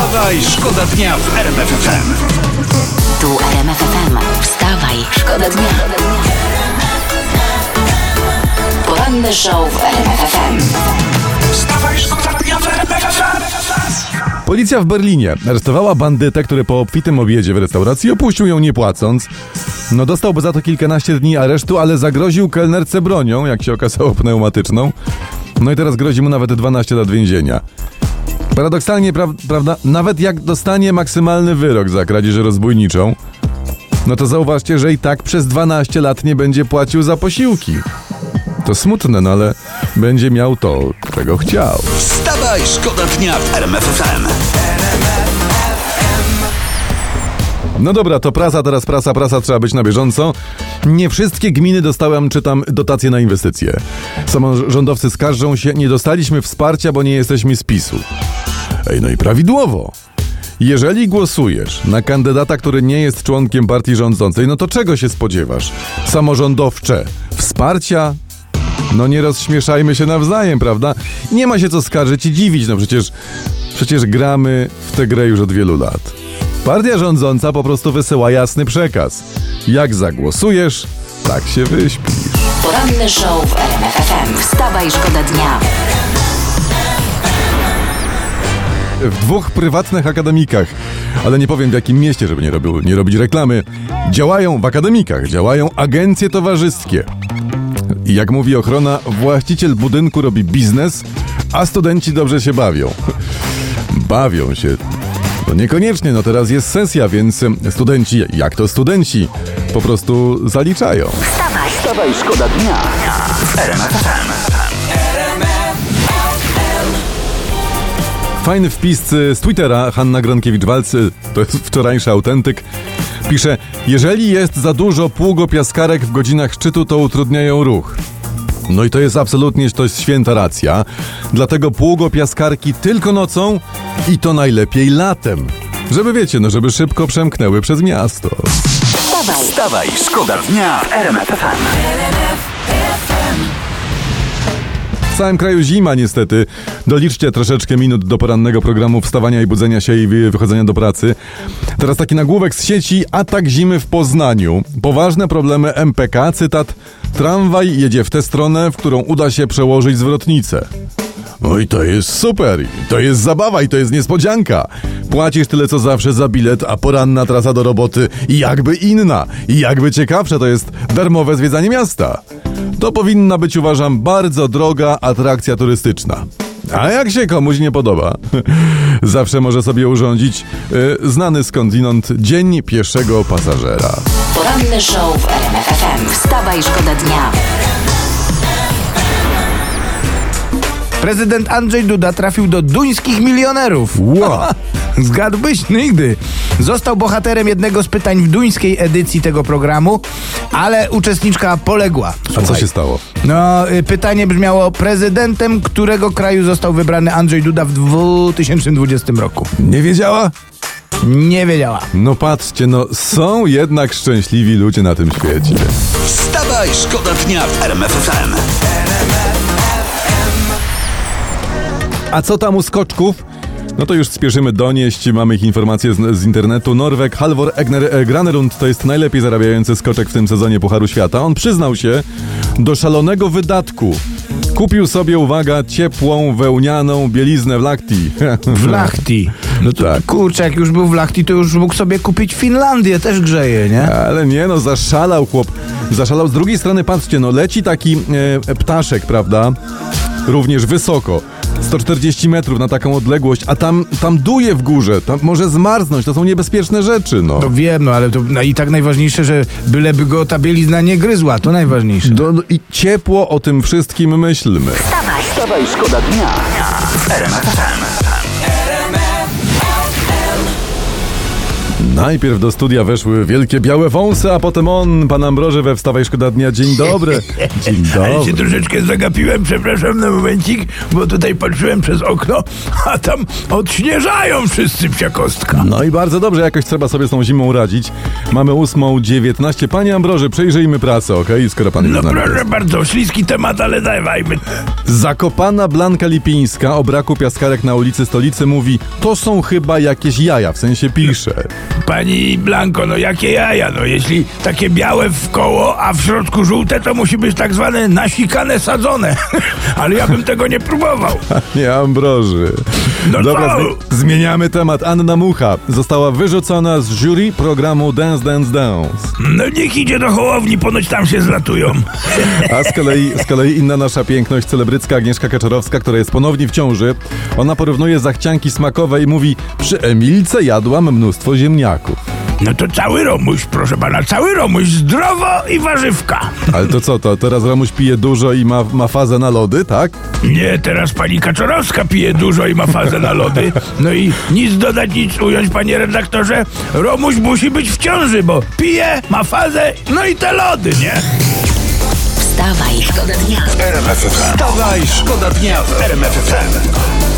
Wstawaj, szkoda dnia w RMF FM. Tu RMF FM. Wstawaj, szkoda dnia. Poranny show w RMF FM. Wstawaj, szkoda dnia w RMF FM. Policja w Berlinie aresztowała bandytę, który po obfitym obiedzie w restauracji opuścił ją nie płacąc. No dostałby za to kilkanaście dni aresztu, ale zagroził kelnerce bronią, jak się okazało pneumatyczną. No i teraz grozi mu nawet 12 lat więzienia. Paradoksalnie, pra- prawda, nawet jak dostanie maksymalny wyrok za kradzież rozbójniczą, no to zauważcie, że i tak przez 12 lat nie będzie płacił za posiłki. To smutne, no ale będzie miał to, czego chciał. Wstawaj, szkoda dnia w RMF FM. No dobra, to prasa, teraz prasa, prasa, trzeba być na bieżąco. Nie wszystkie gminy dostałem, czytam, dotacje na inwestycje. Samorządowcy skarżą się, nie dostaliśmy wsparcia, bo nie jesteśmy z PiSu. Ej, no i prawidłowo. Jeżeli głosujesz na kandydata, który nie jest członkiem partii rządzącej, no to czego się spodziewasz? Samorządowcze wsparcia? No nie rozśmieszajmy się nawzajem, prawda? Nie ma się co skarżyć i dziwić, no przecież, przecież gramy w tę grę już od wielu lat. Partia rządząca po prostu wysyła jasny przekaz. Jak zagłosujesz, tak się wyśpisz. Poranny show w RMF FM. Wstawaj, szkoda dnia. W dwóch prywatnych akademikach, ale nie powiem w jakim mieście, żeby nie, robił, nie robić reklamy, działają w akademikach, działają agencje towarzyskie. I jak mówi ochrona, właściciel budynku robi biznes, a studenci dobrze się bawią. Bawią się. No niekoniecznie, no teraz jest sesja, więc studenci, jak to studenci, po prostu zaliczają. Wstawaj, Wstawaj, szkoda dnia Fajny wpis z Twittera Hanna Gronkiewicz-Walcy, to jest wczorajszy autentyk, pisze Jeżeli jest za dużo pługopiaskarek w godzinach szczytu, to utrudniają ruch. No i to jest absolutnie to jest święta racja. Dlatego pługopiaskarki tylko nocą i to najlepiej latem. Żeby wiecie, no żeby szybko przemknęły przez miasto. wstawaj. Wstawaj, szkoda dnia w RMF całym kraju zima niestety. Doliczcie troszeczkę minut do porannego programu wstawania i budzenia się i wy- wychodzenia do pracy. Teraz taki nagłówek z sieci Atak zimy w Poznaniu. Poważne problemy MPK, cytat Tramwaj jedzie w tę stronę, w którą uda się przełożyć zwrotnicę. No i to jest super, to jest zabawa i to jest niespodzianka. Płacisz tyle co zawsze za bilet, a poranna trasa do roboty jakby inna, i jakby ciekawsze to jest darmowe zwiedzanie miasta. To powinna być, uważam, bardzo droga atrakcja turystyczna. A jak się komuś nie podoba, zawsze może sobie urządzić y, znany skądinąd dzień pieszego pasażera. Poranny show w RMF FM. Wstawaj, szkoda dnia. Prezydent Andrzej Duda trafił do duńskich milionerów. Wow. Zgadłbyś? Nigdy. Został bohaterem jednego z pytań w duńskiej edycji tego programu, ale uczestniczka poległa. A co Słuchaj. się stało? No, y, pytanie brzmiało, prezydentem którego kraju został wybrany Andrzej Duda w 2020 roku? Nie wiedziała? Nie wiedziała. No patrzcie, no są jednak szczęśliwi ludzie na tym świecie. Wstawaj, szkoda dnia w RMF FM. A co tam u skoczków? No to już spieszymy donieść, mamy ich informacje z, z internetu. Norweg Halvor Egner e, Granerund to jest najlepiej zarabiający skoczek w tym sezonie Pucharu Świata. On przyznał się do szalonego wydatku. Kupił sobie, uwaga, ciepłą, wełnianą bieliznę w Lahti. W Lahti. No to Tak. kurczę, jak już był w Lahti, to już mógł sobie kupić Finlandię, też grzeje, nie? Ale nie no, zaszalał chłop. Zaszalał. Z drugiej strony, patrzcie, no leci taki e, ptaszek, prawda? Również wysoko. 140 metrów na taką odległość, a tam, tam duje w górze, tam może zmarznąć, to są niebezpieczne rzeczy, no. To wiem, no ale to no, i tak najważniejsze, że byleby go ta bielizna nie gryzła, to najważniejsze. Do, do, I ciepło o tym wszystkim myślmy. Wstawaj, Wstawaj, szkoda dnia w Najpierw do studia weszły wielkie białe wąsy, a potem on, pan Ambroży we Wstawaj Szkoda Dnia. Dzień dobry. Dzień Ale się dobry. troszeczkę zagapiłem, przepraszam na momencik, bo tutaj patrzyłem przez okno, a tam odśnieżają wszyscy psia kostka. No i bardzo dobrze, jakoś trzeba sobie z tą zimą radzić. Mamy ósmą dziewiętnaście. Panie Ambroży, przejrzyjmy pracę, okej? Skoro pan No z nami proszę jest. bardzo, śliski temat, ale dawajmy. Zakopana Blanka Lipińska o braku piaskarek na ulicy Stolicy mówi to są chyba jakieś jaja, w sensie pisze. Pani Blanko, no jakie jaja, no jeśli takie białe w koło, a w środku żółte, to musi być tak zwane nasikane sadzone. ale ja bym tego nie próbował. Nie Ambroży. No Dobra, zmi- zmieniamy temat. Anna Mucha została wyrzucona z jury programu Dance Dance Dance. No niech idzie do Hołowni, ponoć tam się zlatują. A z kolei, z kolei inna nasza piękność, celebrycka Agnieszka Kaczorowska, która jest ponownie w ciąży, ona porównuje zachcianki smakowe i mówi przy Emilce jadłam mnóstwo ziemniaków. No to cały Romuś, proszę pana, cały Romuś, zdrowo i warzywka. Ale to co, to teraz Ramuś pije dużo i ma, ma fazę na lody, tak? Nie, teraz pani Kaczorowska pije dużo i ma fazę na lody. No i nic dodać, nic ująć, panie redaktorze. Romuś musi być w ciąży, bo pije, ma fazę, no i te lody, nie? Wstawaj, szkoda dnia. Wstawaj, szkoda dnia w RMF FM.